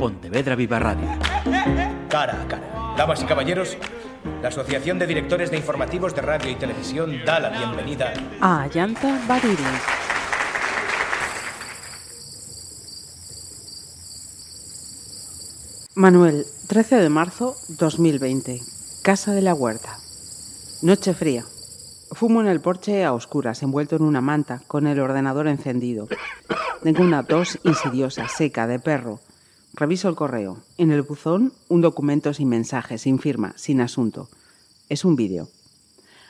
Pontevedra Viva Radio. Cara a cara. Damas y caballeros, la Asociación de Directores de Informativos de Radio y Televisión da la bienvenida a Ayanta Bariris. Manuel, 13 de marzo 2020. Casa de la Huerta. Noche fría. Fumo en el porche a oscuras, envuelto en una manta, con el ordenador encendido. Tengo una tos insidiosa, seca, de perro. Reviso el correo. En el buzón, un documento sin mensaje, sin firma, sin asunto. Es un vídeo.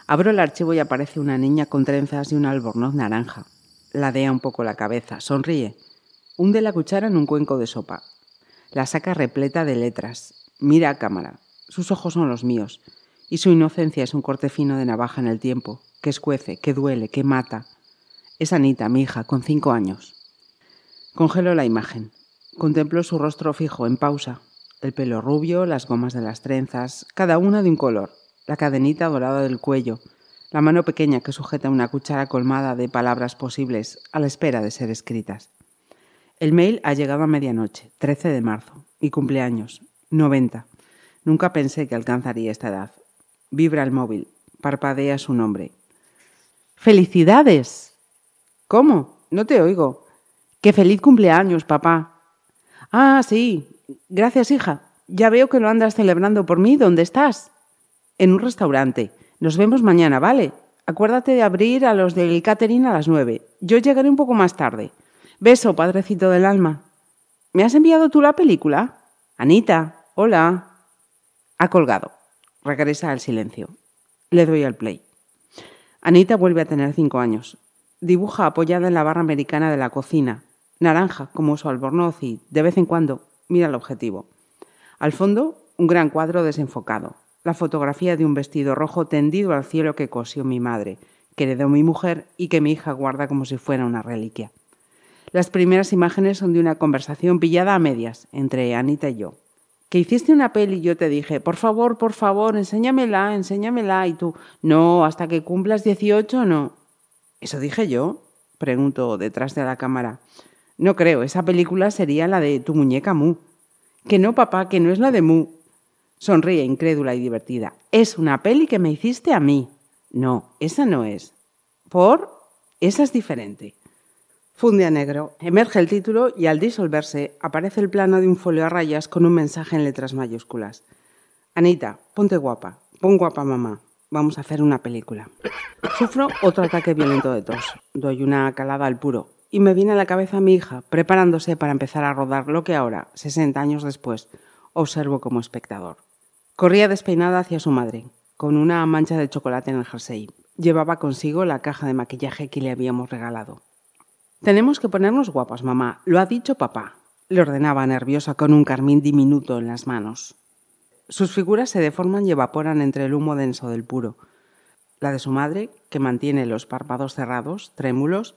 Abro el archivo y aparece una niña con trenzas y un albornoz naranja. Ladea un poco la cabeza, sonríe. Hunde la cuchara en un cuenco de sopa. La saca repleta de letras. Mira a cámara. Sus ojos son los míos. Y su inocencia es un corte fino de navaja en el tiempo, que escuece, que duele, que mata. Es Anita, mi hija, con cinco años. Congelo la imagen. Contemplo su rostro fijo, en pausa. El pelo rubio, las gomas de las trenzas, cada una de un color. La cadenita dorada del cuello. La mano pequeña que sujeta una cuchara colmada de palabras posibles a la espera de ser escritas. El mail ha llegado a medianoche, 13 de marzo, y cumpleaños, 90. Nunca pensé que alcanzaría esta edad. Vibra el móvil, parpadea su nombre. ¡Felicidades! ¿Cómo? No te oigo. ¡Qué feliz cumpleaños, papá! Ah, sí. Gracias, hija. Ya veo que lo andas celebrando por mí. ¿Dónde estás? En un restaurante. Nos vemos mañana, ¿vale? Acuérdate de abrir a los del catering a las nueve. Yo llegaré un poco más tarde. Beso, padrecito del alma. ¿Me has enviado tú la película? Anita, hola. Ha colgado. Regresa al silencio. Le doy al play. Anita vuelve a tener cinco años. Dibuja apoyada en la barra americana de la cocina, naranja como su albornoz y, de vez en cuando, mira el objetivo. Al fondo, un gran cuadro desenfocado, la fotografía de un vestido rojo tendido al cielo que cosió mi madre, que heredó mi mujer y que mi hija guarda como si fuera una reliquia. Las primeras imágenes son de una conversación pillada a medias entre Anita y yo. Que hiciste una peli y yo te dije, por favor, por favor, enséñamela, enséñamela, y tú, no, hasta que cumplas 18 no. ¿Eso dije yo? Pregunto detrás de la cámara. No creo, esa película sería la de tu muñeca Mu. Que no, papá, que no es la de Mu. Sonríe, incrédula y divertida. Es una peli que me hiciste a mí. No, esa no es. ¿Por? Esa es diferente. Funde a negro. Emerge el título y al disolverse aparece el plano de un folio a rayas con un mensaje en letras mayúsculas. Anita, ponte guapa. Pon guapa mamá. Vamos a hacer una película. Sufro otro ataque violento de tos. Doy una calada al puro y me viene a la cabeza mi hija, preparándose para empezar a rodar lo que ahora, 60 años después, observo como espectador. Corría despeinada hacia su madre, con una mancha de chocolate en el jersey. Llevaba consigo la caja de maquillaje que le habíamos regalado. Tenemos que ponernos guapas, mamá. Lo ha dicho papá. Le ordenaba nerviosa con un carmín diminuto en las manos. Sus figuras se deforman y evaporan entre el humo denso del puro. La de su madre, que mantiene los párpados cerrados, trémulos,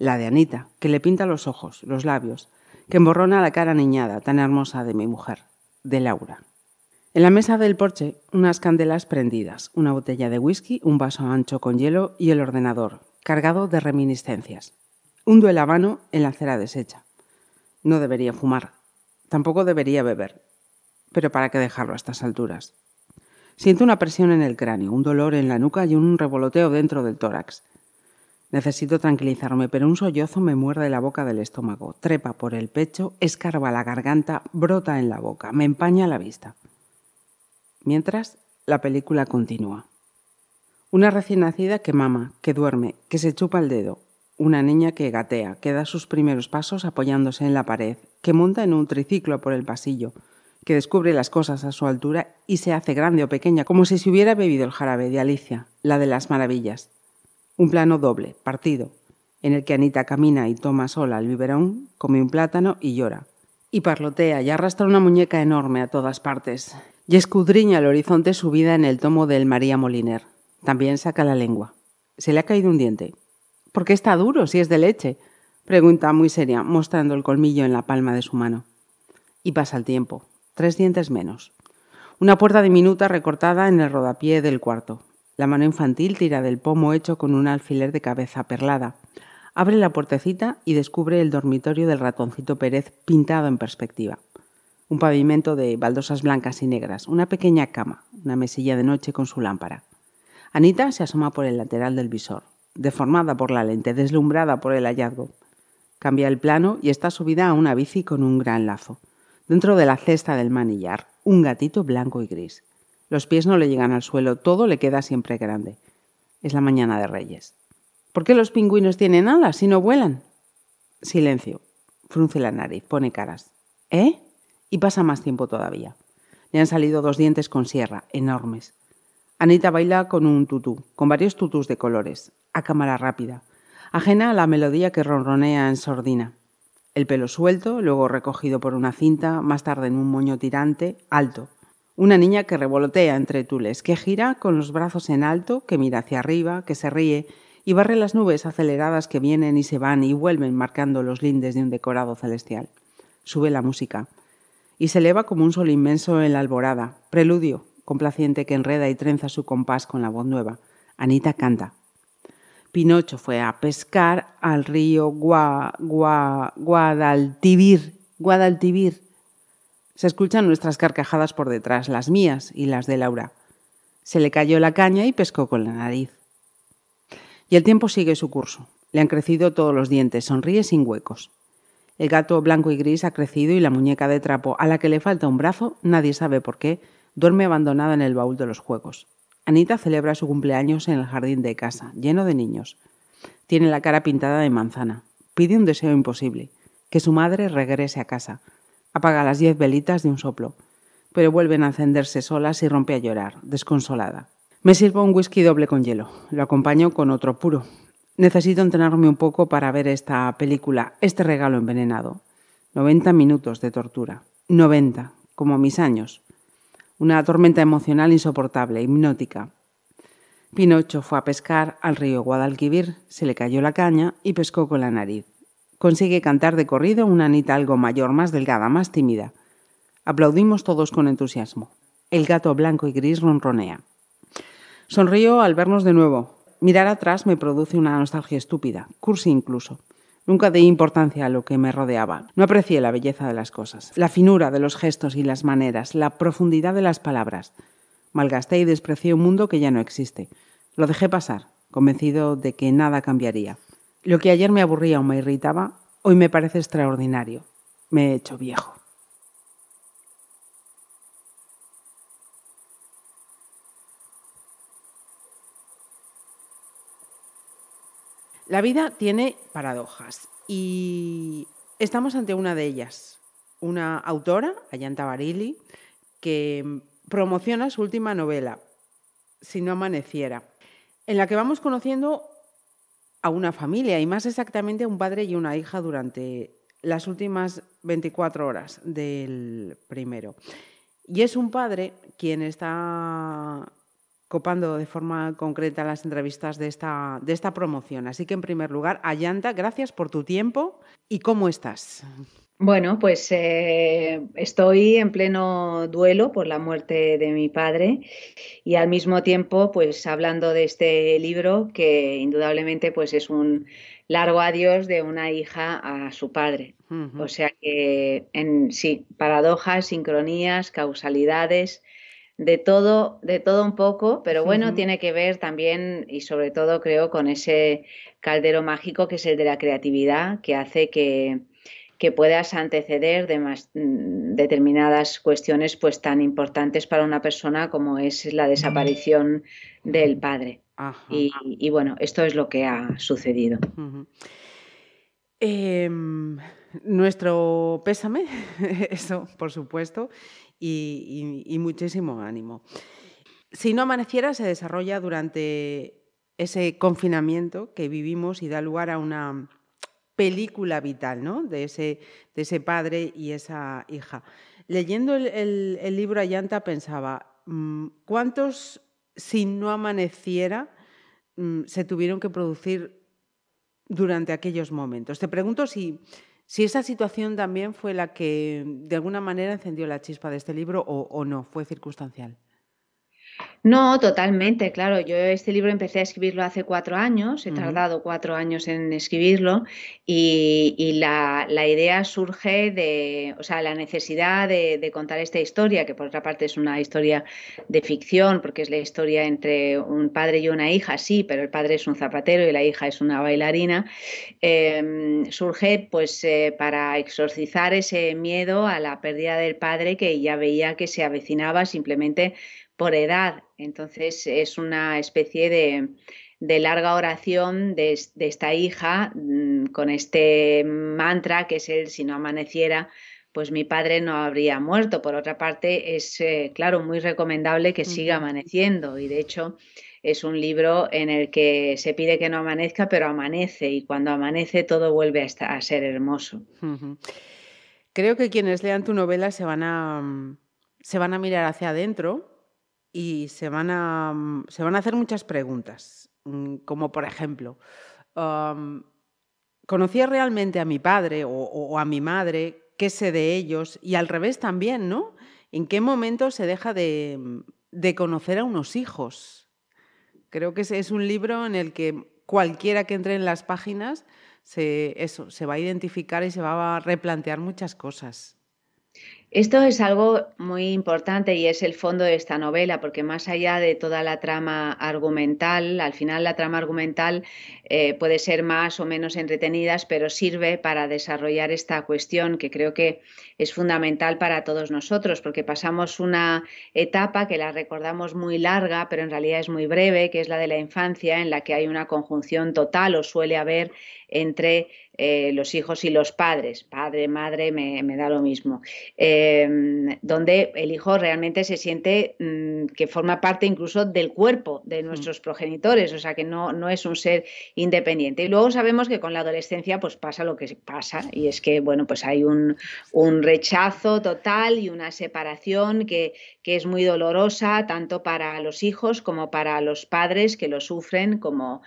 la de Anita, que le pinta los ojos, los labios, que emborrona la cara niñada, tan hermosa de mi mujer, de Laura. En la mesa del porche, unas candelas prendidas, una botella de whisky, un vaso ancho con hielo y el ordenador, cargado de reminiscencias. Un duelo mano en la acera deshecha. No debería fumar. Tampoco debería beber. Pero ¿para qué dejarlo a estas alturas? Siento una presión en el cráneo, un dolor en la nuca y un revoloteo dentro del tórax. Necesito tranquilizarme, pero un sollozo me muerde la boca del estómago, trepa por el pecho, escarba la garganta, brota en la boca, me empaña la vista. Mientras, la película continúa. Una recién nacida que mama, que duerme, que se chupa el dedo. Una niña que gatea, que da sus primeros pasos apoyándose en la pared, que monta en un triciclo por el pasillo, que descubre las cosas a su altura y se hace grande o pequeña, como si se hubiera bebido el jarabe de Alicia, la de las maravillas. Un plano doble, partido, en el que Anita camina y toma sola el biberón, come un plátano y llora. Y parlotea y arrastra una muñeca enorme a todas partes. Y escudriña el horizonte subida en el tomo del María Moliner. También saca la lengua. Se le ha caído un diente. ¿Por qué está duro si es de leche? Pregunta muy seria, mostrando el colmillo en la palma de su mano. Y pasa el tiempo. Tres dientes menos. Una puerta diminuta recortada en el rodapié del cuarto. La mano infantil tira del pomo hecho con un alfiler de cabeza perlada. Abre la puertecita y descubre el dormitorio del ratoncito Pérez pintado en perspectiva. un pavimento de baldosas blancas y negras, una pequeña cama, una mesilla de noche con su lámpara. Anita se asoma por el lateral del visor, deformada por la lente, deslumbrada por el hallazgo. Cambia el plano y está subida a una bici con un gran lazo. Dentro de la cesta del manillar, un gatito blanco y gris. Los pies no le llegan al suelo, todo le queda siempre grande. Es la mañana de Reyes. ¿Por qué los pingüinos tienen alas si no vuelan? Silencio. Frunce la nariz, pone caras. ¿Eh? Y pasa más tiempo todavía. Le han salido dos dientes con sierra, enormes. Anita baila con un tutú, con varios tutús de colores, a cámara rápida, ajena a la melodía que ronronea en sordina. El pelo suelto, luego recogido por una cinta, más tarde en un moño tirante, alto. Una niña que revolotea entre tules, que gira con los brazos en alto, que mira hacia arriba, que se ríe y barre las nubes aceleradas que vienen y se van y vuelven marcando los lindes de un decorado celestial. Sube la música y se eleva como un sol inmenso en la alborada, preludio, complaciente que enreda y trenza su compás con la voz nueva. Anita canta. Pinocho fue a pescar al río Gua, Gua, Guadaltivir. Guadaltivir. Se escuchan nuestras carcajadas por detrás, las mías y las de Laura. Se le cayó la caña y pescó con la nariz. Y el tiempo sigue su curso. Le han crecido todos los dientes, sonríe sin huecos. El gato blanco y gris ha crecido y la muñeca de trapo, a la que le falta un brazo, nadie sabe por qué, duerme abandonada en el baúl de los juegos. Anita celebra su cumpleaños en el jardín de casa, lleno de niños. Tiene la cara pintada de manzana. Pide un deseo imposible, que su madre regrese a casa. Apaga las diez velitas de un soplo, pero vuelven a encenderse solas y rompe a llorar, desconsolada. Me sirvo un whisky doble con hielo. Lo acompaño con otro puro. Necesito entrenarme un poco para ver esta película, este regalo envenenado. 90 minutos de tortura. 90, como mis años. Una tormenta emocional insoportable, hipnótica. Pinocho fue a pescar al río Guadalquivir, se le cayó la caña y pescó con la nariz. Consigue cantar de corrido una Anita algo mayor, más delgada, más tímida. Aplaudimos todos con entusiasmo. El gato blanco y gris ronronea. Sonrío al vernos de nuevo. Mirar atrás me produce una nostalgia estúpida, cursi incluso. Nunca di importancia a lo que me rodeaba. No aprecié la belleza de las cosas, la finura de los gestos y las maneras, la profundidad de las palabras. Malgasté y desprecié un mundo que ya no existe. Lo dejé pasar, convencido de que nada cambiaría. Lo que ayer me aburría o me irritaba, hoy me parece extraordinario. Me he hecho viejo. La vida tiene paradojas y estamos ante una de ellas. Una autora, Ayanta Barili, que promociona su última novela, Si no amaneciera, en la que vamos conociendo a una familia y más exactamente a un padre y una hija durante las últimas 24 horas del primero. Y es un padre quien está copando de forma concreta las entrevistas de esta, de esta promoción. Así que, en primer lugar, Ayanta, gracias por tu tiempo y cómo estás. Bueno, pues eh, estoy en pleno duelo por la muerte de mi padre y al mismo tiempo, pues hablando de este libro que indudablemente, pues es un largo adiós de una hija a su padre. O sea que, en sí, paradojas, sincronías, causalidades, de todo, de todo un poco, pero bueno, tiene que ver también y sobre todo creo con ese caldero mágico que es el de la creatividad, que hace que, que puedas anteceder de mm, determinadas cuestiones pues tan importantes para una persona como es la desaparición del padre. Y, bueno, esto es lo que ha sucedido. Em, nuestro pésame, eso por supuesto, y, muchísimo ánimo. Si no amaneciera, se desarrolla durante ese confinamiento que vivimos y da lugar a una película vital ¿no? de, ese, de ese padre y esa hija. Leyendo el, el, libro Ayanta pensaba, mm, ¿cuántos si no amaneciera mm, se tuvieron que producir durante aquellos momentos? Te pregunto si, si esa situación también fue la que de alguna manera encendió la chispa de este libro o, no, fue circunstancial. No, totalmente, claro. Yo este libro empecé a escribirlo hace cuatro años, he tardado cuatro años en escribirlo y, la, idea surge de, o sea, la necesidad de, contar esta historia, que por otra parte es una historia de ficción, porque es la historia entre un padre y una hija, sí, pero el padre es un zapatero y la hija es una bailarina, em, surge pues eh, para exorcizar ese miedo a la pérdida del padre que ya veía que se avecinaba simplemente por edad. Entonces es una especie de, larga oración de, esta hija mm, con este mantra que es el si no amaneciera, pues mi padre no habría muerto. Por otra parte, es eh, claro muy recomendable que siga amaneciendo y de hecho es un libro en el que se pide que no amanezca, pero amanece y cuando amanece todo vuelve a, a ser hermoso. Creo que quienes lean tu novela se van a, mm, se van a mirar hacia adentro y se van a, mm, se van a hacer muchas preguntas, mm, como por ejemplo, ¿conocía realmente a mi padre o, a mi madre? ¿Qué sé de ellos? Y al revés también, ¿no? ¿En qué momento se deja de, mm, conocer a unos hijos? Creo que es un libro en el que cualquiera que entre en las páginas se, eso, se va a identificar y se va a replantear muchas cosas. Esto es algo muy importante y es el fondo de esta novela, porque más allá de toda la trama argumental, al final la trama argumental eh, puede ser más o menos entretenida, pero sirve para desarrollar esta cuestión que creo que es fundamental para todos nosotros, porque pasamos una etapa que la recordamos muy larga, pero en realidad es muy breve, que es la de la infancia, en la que hay una conjunción total o suele haber entre eh, los hijos y los padres, padre, madre, me, da lo mismo, em, donde el hijo realmente se siente mm, que forma parte incluso del cuerpo de mm. nuestros progenitores, o sea que no, no es un ser independiente. Y luego sabemos que con la adolescencia pues pasa lo que pasa y es que bueno pues hay un, rechazo total y una separación que, que es muy dolorosa tanto para los hijos como para los padres que lo sufren como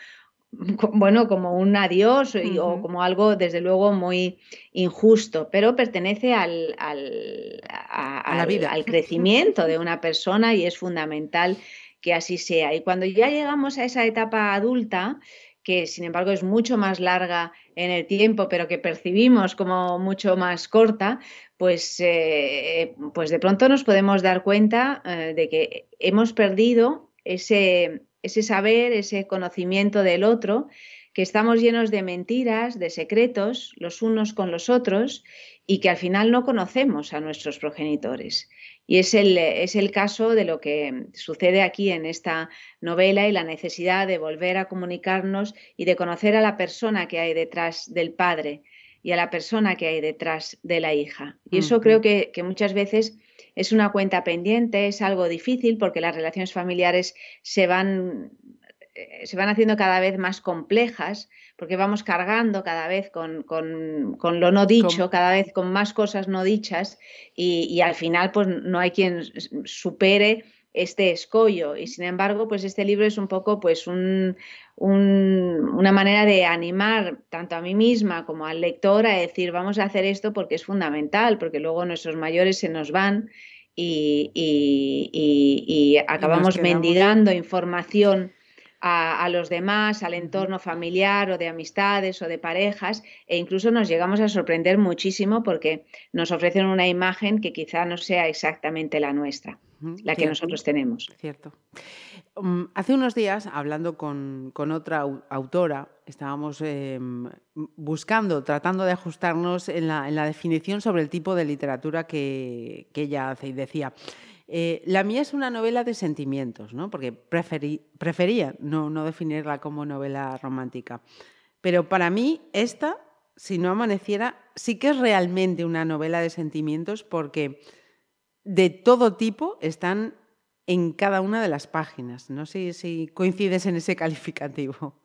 bueno, como un adiós o como algo, desde luego, muy injusto, pero pertenece al, al, al crecimiento de una persona y es fundamental que así sea. Y cuando ya llegamos a esa etapa adulta, que sin embargo es mucho más larga en el tiempo, pero que percibimos como mucho más corta, pues, eh, pues de pronto nos podemos dar cuenta eh, de que hemos perdido ese, ese saber, ese conocimiento del otro, que estamos llenos de mentiras, de secretos, los unos con los otros, y que al final no conocemos a nuestros progenitores. Y es el, es el caso de lo que sucede aquí en esta novela y la necesidad de volver a comunicarnos y de conocer a la persona que hay detrás del padre y a la persona que hay detrás de la hija. Y eso creo que, que muchas veces es una cuenta pendiente, es algo difícil porque las relaciones familiares se van, eh, se van haciendo cada vez más complejas, porque vamos cargando cada vez con, lo no dicho, cada vez con más cosas no dichas y, al final pues no hay quien supere este escollo. Y sin embargo pues este libro es un poco pues un, una manera de animar tanto a mí misma como al lector a decir vamos a hacer esto porque es fundamental, porque luego nuestros mayores se nos van y, acabamos mendigando información a, los demás, al entorno familiar o de amistades o de parejas, e incluso nos llegamos a sorprender muchísimo porque nos ofrecen una imagen que quizá no sea exactamente la nuestra, la que nosotros tenemos. Cierto. Mm, hace unos días, hablando con, otra autora, estábamos em, buscando, tratando de ajustarnos en la, definición sobre el tipo de literatura que, ella hace y decía, eh, la mía es una novela de sentimientos, ¿no? porque prefería no, no definirla como novela romántica. Pero para mí esta, si no amaneciera, sí que es realmente una novela de sentimientos porque de todo tipo están en cada una de las páginas. No sé si coincides en ese calificativo.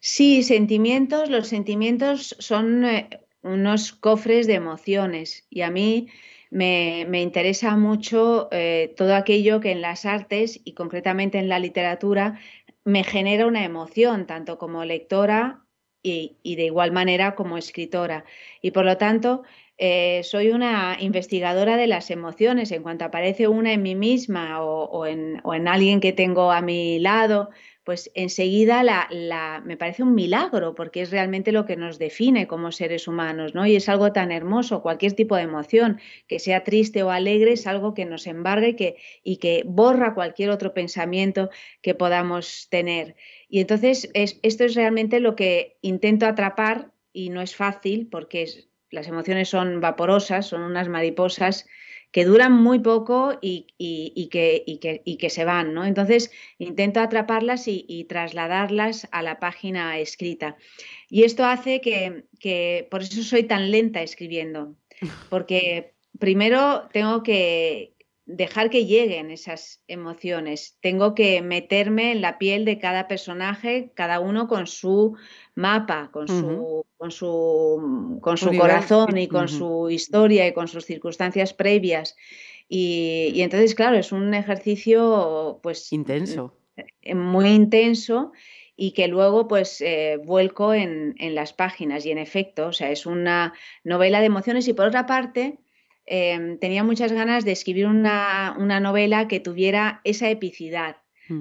Sí, sentimientos, los sentimientos son eh, unos cofres de emociones y a mí me, interesa mucho eh, todo aquello que en las artes y concretamente en la literatura me genera una emoción, tanto como lectora y, y de igual manera como escritora. Y por lo tanto, eh, soy una investigadora de las emociones. En cuanto aparece una en mí misma o, en, o en, alguien que tengo a mi lado, pues enseguida la, me parece un milagro porque es realmente lo que nos define como seres humanos, ¿no? Y es algo tan hermoso, cualquier tipo de emoción, que sea triste o alegre, es algo que nos embarga y que, y que borra cualquier otro pensamiento que podamos tener. Y entonces esto es realmente lo que intento atrapar y no es fácil porque las emociones son vaporosas, son unas mariposas que duran muy poco y, que, que, se van, ¿no? Entonces intento atraparlas y, trasladarlas a la página escrita. Y esto hace que, por eso soy tan lenta escribiendo, porque primero tengo que dejar que lleguen esas emociones, tengo que meterme en la piel de cada personaje, cada uno con su mapa, con su, con su, con su corazón y con su historia y con sus circunstancias previas. Y, entonces, claro, es un ejercicio pues intenso. Eh, muy intenso y que luego pues eh, vuelco en, en, las páginas y en efecto, o sea, es una novela de emociones y por otra parte em, tenía muchas ganas de escribir una, una, novela que tuviera esa epicidad,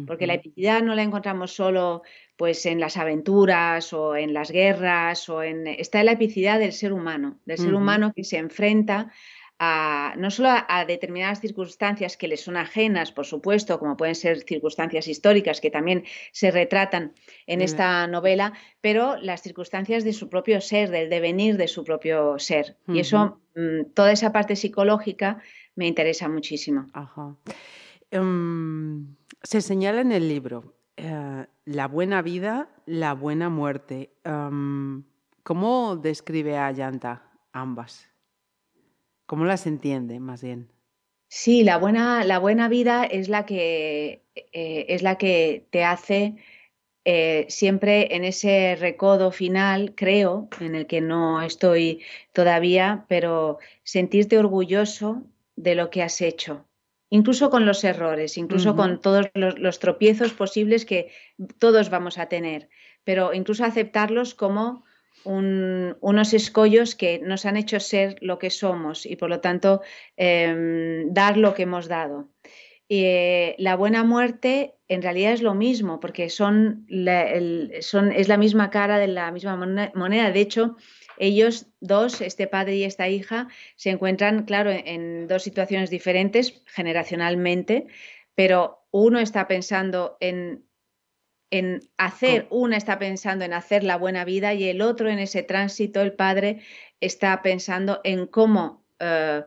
porque la epicidad no la encontramos solo pues en las aventuras o en las guerras o en está en la epicidad del ser humano, del ser humano que se enfrenta a, no solo a, determinadas circunstancias que le son ajenas, por supuesto, como pueden ser circunstancias históricas que también se retratan en esta novela, pero las circunstancias de su propio ser, del devenir de su propio ser. Y eso, mm, toda esa parte psicológica me interesa muchísimo. Em, se señala en el libro eh, la buena vida, la buena muerte. ¿Cómo describe a Yanta ambas? ¿Cómo las entiende más bien? Sí, la buena, la buena vida es la que, eh, es la que te hace eh, siempre en ese recodo final, creo, en el que no estoy todavía, pero sentirte orgulloso de lo que has hecho, incluso con los errores, incluso con todos los, tropiezos posibles que todos vamos a tener, pero incluso aceptarlos como unos escollos que nos han hecho ser lo que somos y por lo tanto em, dar lo que hemos dado. Eh, la buena muerte en realidad es lo mismo, porque son, es la misma cara de la misma moneda. De hecho, ellos dos, este padre y esta hija, se encuentran, claro, en dos situaciones diferentes generacionalmente, pero uno está pensando en, en hacer, una está pensando en hacer la buena vida y el otro en ese tránsito, el padre, está pensando en cómo eh,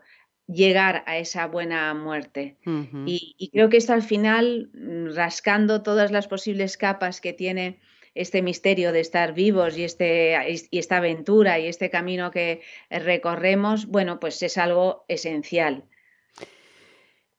llegar a esa buena muerte. y, y, creo que esto al final, rascando todas las posibles capas que tiene este misterio de estar vivos y, este, y esta aventura y este camino que recorremos, bueno, pues es algo esencial.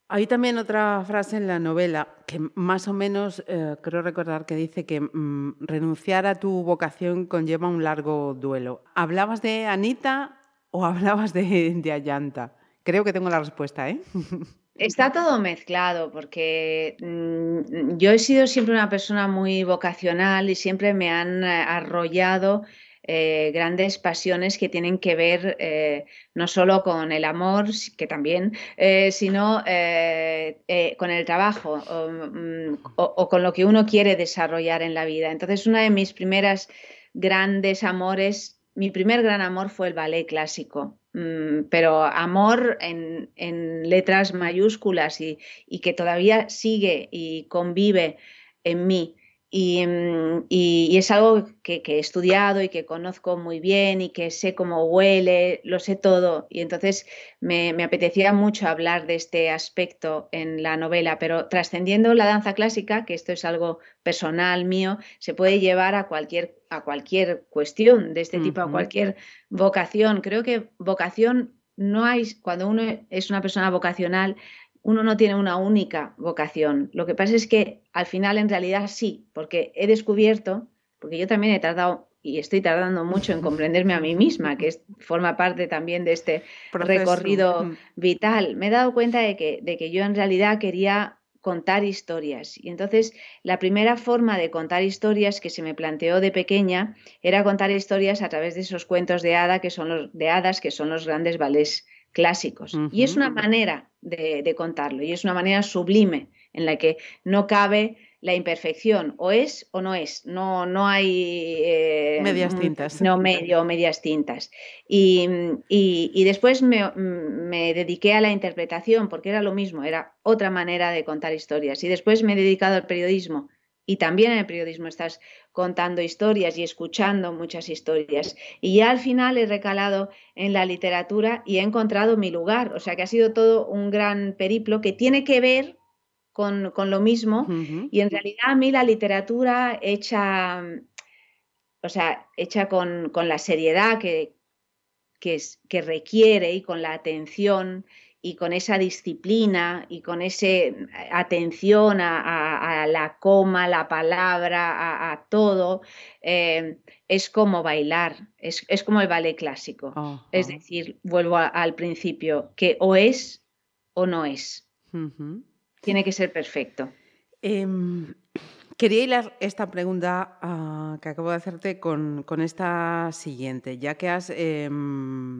Hay también otra frase en la novela que más o menos eh, creo recordar que dice que mm, renunciar a tu vocación conlleva un largo duelo. ¿Hablabas de Anita o hablabas de, de? Creo que tengo la respuesta, ¿eh? Está todo mezclado porque mm, yo he sido siempre una persona muy vocacional y siempre me han eh, arrollado eh, grandes pasiones que tienen que ver eh, no solo con el amor, que también, sino con el trabajo mm, o, con lo que uno quiere desarrollar en la vida. Entonces, una de mis primeras grandes amores, mi primer gran amor fue el ballet clásico. Mm, pero amor en, letras mayúsculas y, que todavía sigue y convive en mí. Mm, y, es algo que, he estudiado y que conozco muy bien y que sé cómo huele, lo sé todo. Y entonces me, apetecía mucho hablar de este aspecto en la novela, pero trascendiendo la danza clásica, que esto es algo personal mío, se puede llevar a cualquier, a cualquier cuestión de este tipo, a cualquier vocación. Creo que vocación no hay, cuando uno es una persona vocacional, uno no tiene una única vocación. Lo que pasa es que al final en realidad sí, porque he descubierto, porque yo también he tardado y estoy tardando mucho en comprenderme a mí misma, que forma parte también de este recorrido vital. Me he dado cuenta de que, de que yo en realidad quería contar historias. Y entonces la primera forma de contar historias que se me planteó de pequeña era contar historias a través de esos cuentos de, hada que son los, de hadas que son los grandes ballets clásicos. Y es una manera de, contarlo, y es una manera sublime en la que no cabe la imperfección, o es o no es, no, no hay... Eh, medias tintas. No, medio, medias tintas. Y, y, después me, me, dediqué a la interpretación, porque era lo mismo, era otra manera de contar historias. Y después me he dedicado al periodismo. Y también en el periodismo estás contando historias y escuchando muchas historias. Y ya al final he recalado en la literatura y he encontrado mi lugar. O sea que ha sido todo un gran periplo que tiene que ver con, lo mismo. Y en realidad a mí la literatura hecha, o sea, hecha con, la seriedad que, que, que, requiere y con la atención y con esa disciplina y con esa atención a, la coma, la palabra, a, todo, eh, es como bailar, es, como el ballet clásico. Es decir, vuelvo al principio, que o es o no es. Tiene que ser perfecto. Em, quería hilar esta pregunta ah, que acabo de hacerte con, esta siguiente, ya que has em,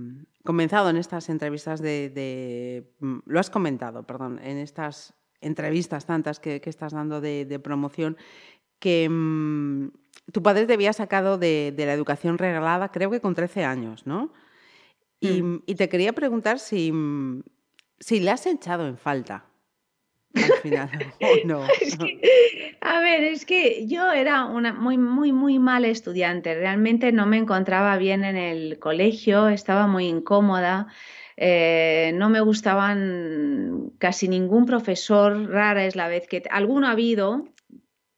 comenzado en estas entrevistas de, mm, Lo has comentado, perdón, en estas entrevistas tantas que, estás dando de, promoción, que mm, tu padre te había sacado de, la educación regalada, creo que con 13 años, ¿no? Y, mm. te quería preguntar si, si le has echado en falta al final. no. a ver, es que yo era una muy, muy, muy mala estudiante. Realmente no me encontraba bien en el colegio, estaba muy incómoda. Eh, no me gustaban casi ningún profesor, rara es la vez que alguno ha habido,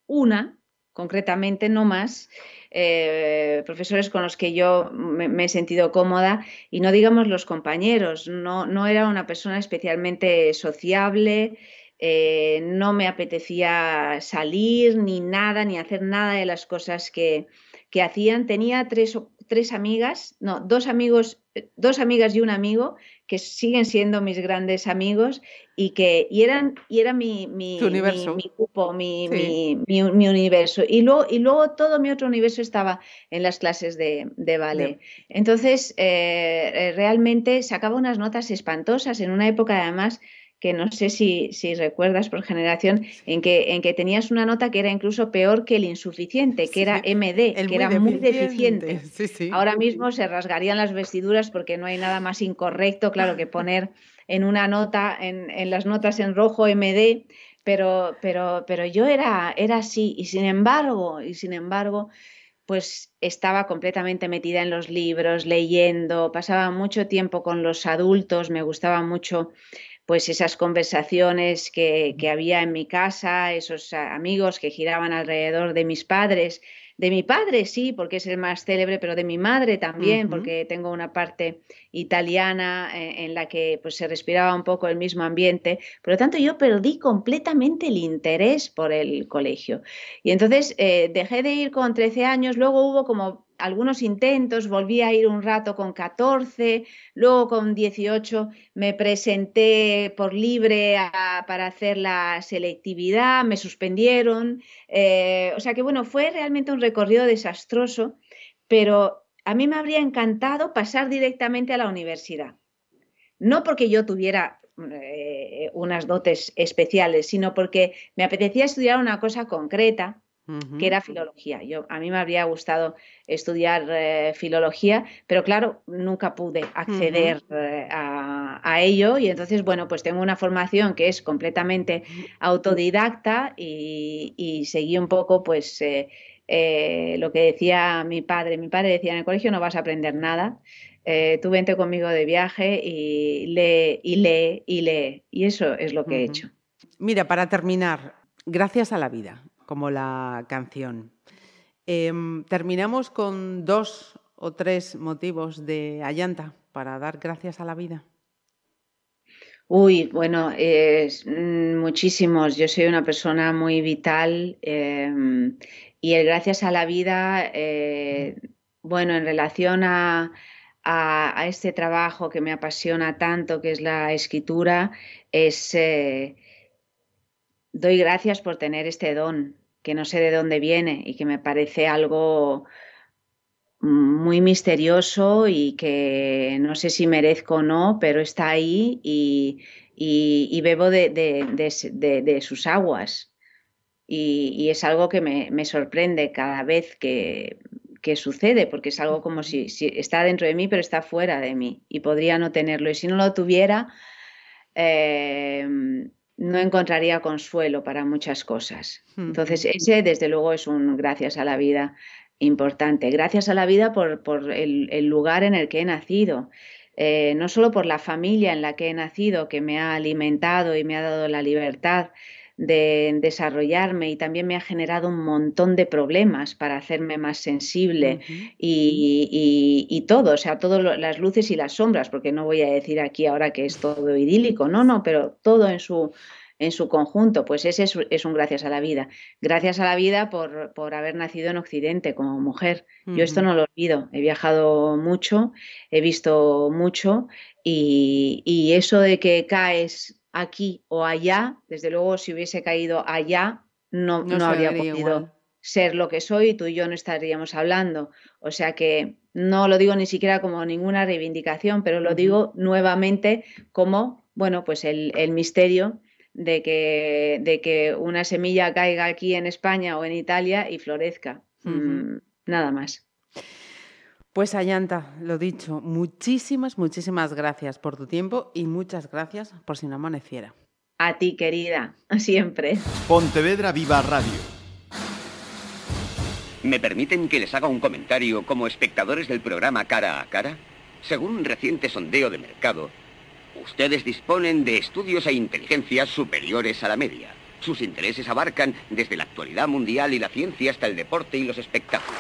una concretamente, no más. Eh, profesores con los que yo me, he sentido cómoda y no digamos los compañeros, no, no era una persona especialmente sociable, eh, no me apetecía salir ni nada, ni hacer nada de las cosas que, hacían. Tenía tres, tres amigas, no, dos amigos, eh, dos amigas y un amigo que siguen siendo mis grandes amigos y que y eran, y era mi, mi, universo. mi, grupo, mi, universo. Y luego, y luego todo mi otro universo estaba en las clases de, ballet. Entonces, eh, realmente sacaba unas notas espantosas en una época además que no sé si, si, recuerdas por generación, en que, en que tenías una nota que era incluso peor que el insuficiente, que era MD, que era muy deficiente. Ahora mismo se rasgarían las vestiduras porque no hay nada más incorrecto, claro, que poner en una nota, en, en las notas en rojo MD, pero, pero, pero yo era, era así, y sin embargo, y sin embargo, pues estaba completamente metida en los libros, leyendo, pasaba mucho tiempo con los adultos, me gustaba mucho pues esas conversaciones que, había en mi casa, esos amigos que giraban alrededor de mis padres, de mi padre sí, porque es el más célebre, pero de mi madre también, porque tengo una parte italiana eh, en la que pues, se respiraba un poco el mismo ambiente. Por lo tanto, yo perdí completamente el interés por el colegio. Y entonces eh, dejé de ir con 13 años, luego hubo como algunos intentos, volví a ir un rato con 14, luego con 18 me presenté por libre para hacer la selectividad, me suspendieron, eh, o sea que bueno, fue realmente un recorrido desastroso, pero a mí me habría encantado pasar directamente a la universidad. No porque yo tuviera eh, unas dotes especiales, sino porque me apetecía estudiar una cosa concreta que era filología. Yo, a mí me habría gustado estudiar eh, filología, pero claro, nunca pude acceder eh, a, ello y entonces, bueno, pues tengo una formación que es completamente autodidacta y, seguí un poco, pues, eh, lo que decía mi padre. Mi padre decía, en el colegio no vas a aprender nada. tú vente conmigo de viaje y lee y lee y lee. Y eso es lo que he hecho. Mira, para terminar, gracias a la vida como la canción. Em, terminamos con dos o tres motivos de Allanta para dar gracias a la vida. Uy, bueno, mm, muchísimos. Yo soy una persona muy vital em, y el gracias a la vida, eh, bueno, en relación a, a, este trabajo que me apasiona tanto, que es la escritura, es, eh, doy gracias por tener este don, que no sé de dónde viene y que me parece algo muy misterioso y que no sé si merezco o no, pero está ahí y, bebo de, sus aguas. Y, es algo que me, sorprende cada vez que, sucede, porque es algo como si, está dentro de mí, pero está fuera de mí y podría no tenerlo. Y si no lo tuviera, eh, no encontraría consuelo para muchas cosas. Entonces, ese desde luego es un gracias a la vida importante. Gracias a la vida por, el, lugar en el que he nacido. Eh, no solo por la familia en la que he nacido, que me ha alimentado y me ha dado la libertad de desarrollarme y también me ha generado un montón de problemas para hacerme más sensible y, todo, o sea, todas las luces y las sombras, porque no voy a decir aquí ahora que es todo idílico, no, no, pero todo en su, en su conjunto, pues ese es, un gracias a la vida. Gracias a la vida por, por haber nacido en Occidente como mujer. Yo esto no lo olvido. He viajado mucho, he visto mucho y, eso de que caes aquí o allá, desde luego si hubiese caído allá, no, no, habría podido ser lo que soy, tú y yo no estaríamos hablando. O sea que no lo digo ni siquiera como ninguna reivindicación, pero lo digo nuevamente como, bueno, pues el, el misterio de que, de que una semilla caiga aquí en España o en Italia y florezca. Mm, nada más. Pues Ayanta, lo dicho, muchísimas, muchísimas gracias por tu tiempo y muchas gracias por si no amaneciera. A ti, querida, siempre. Pontevedra Viva Radio. ¿Me permiten que les haga un comentario como espectadores del programa Cara a Cara? Según un reciente sondeo de mercado, Ustedes disponen de estudios e inteligencias superiores a la media. Sus intereses abarcan desde la actualidad mundial y la ciencia hasta el deporte y los espectáculos.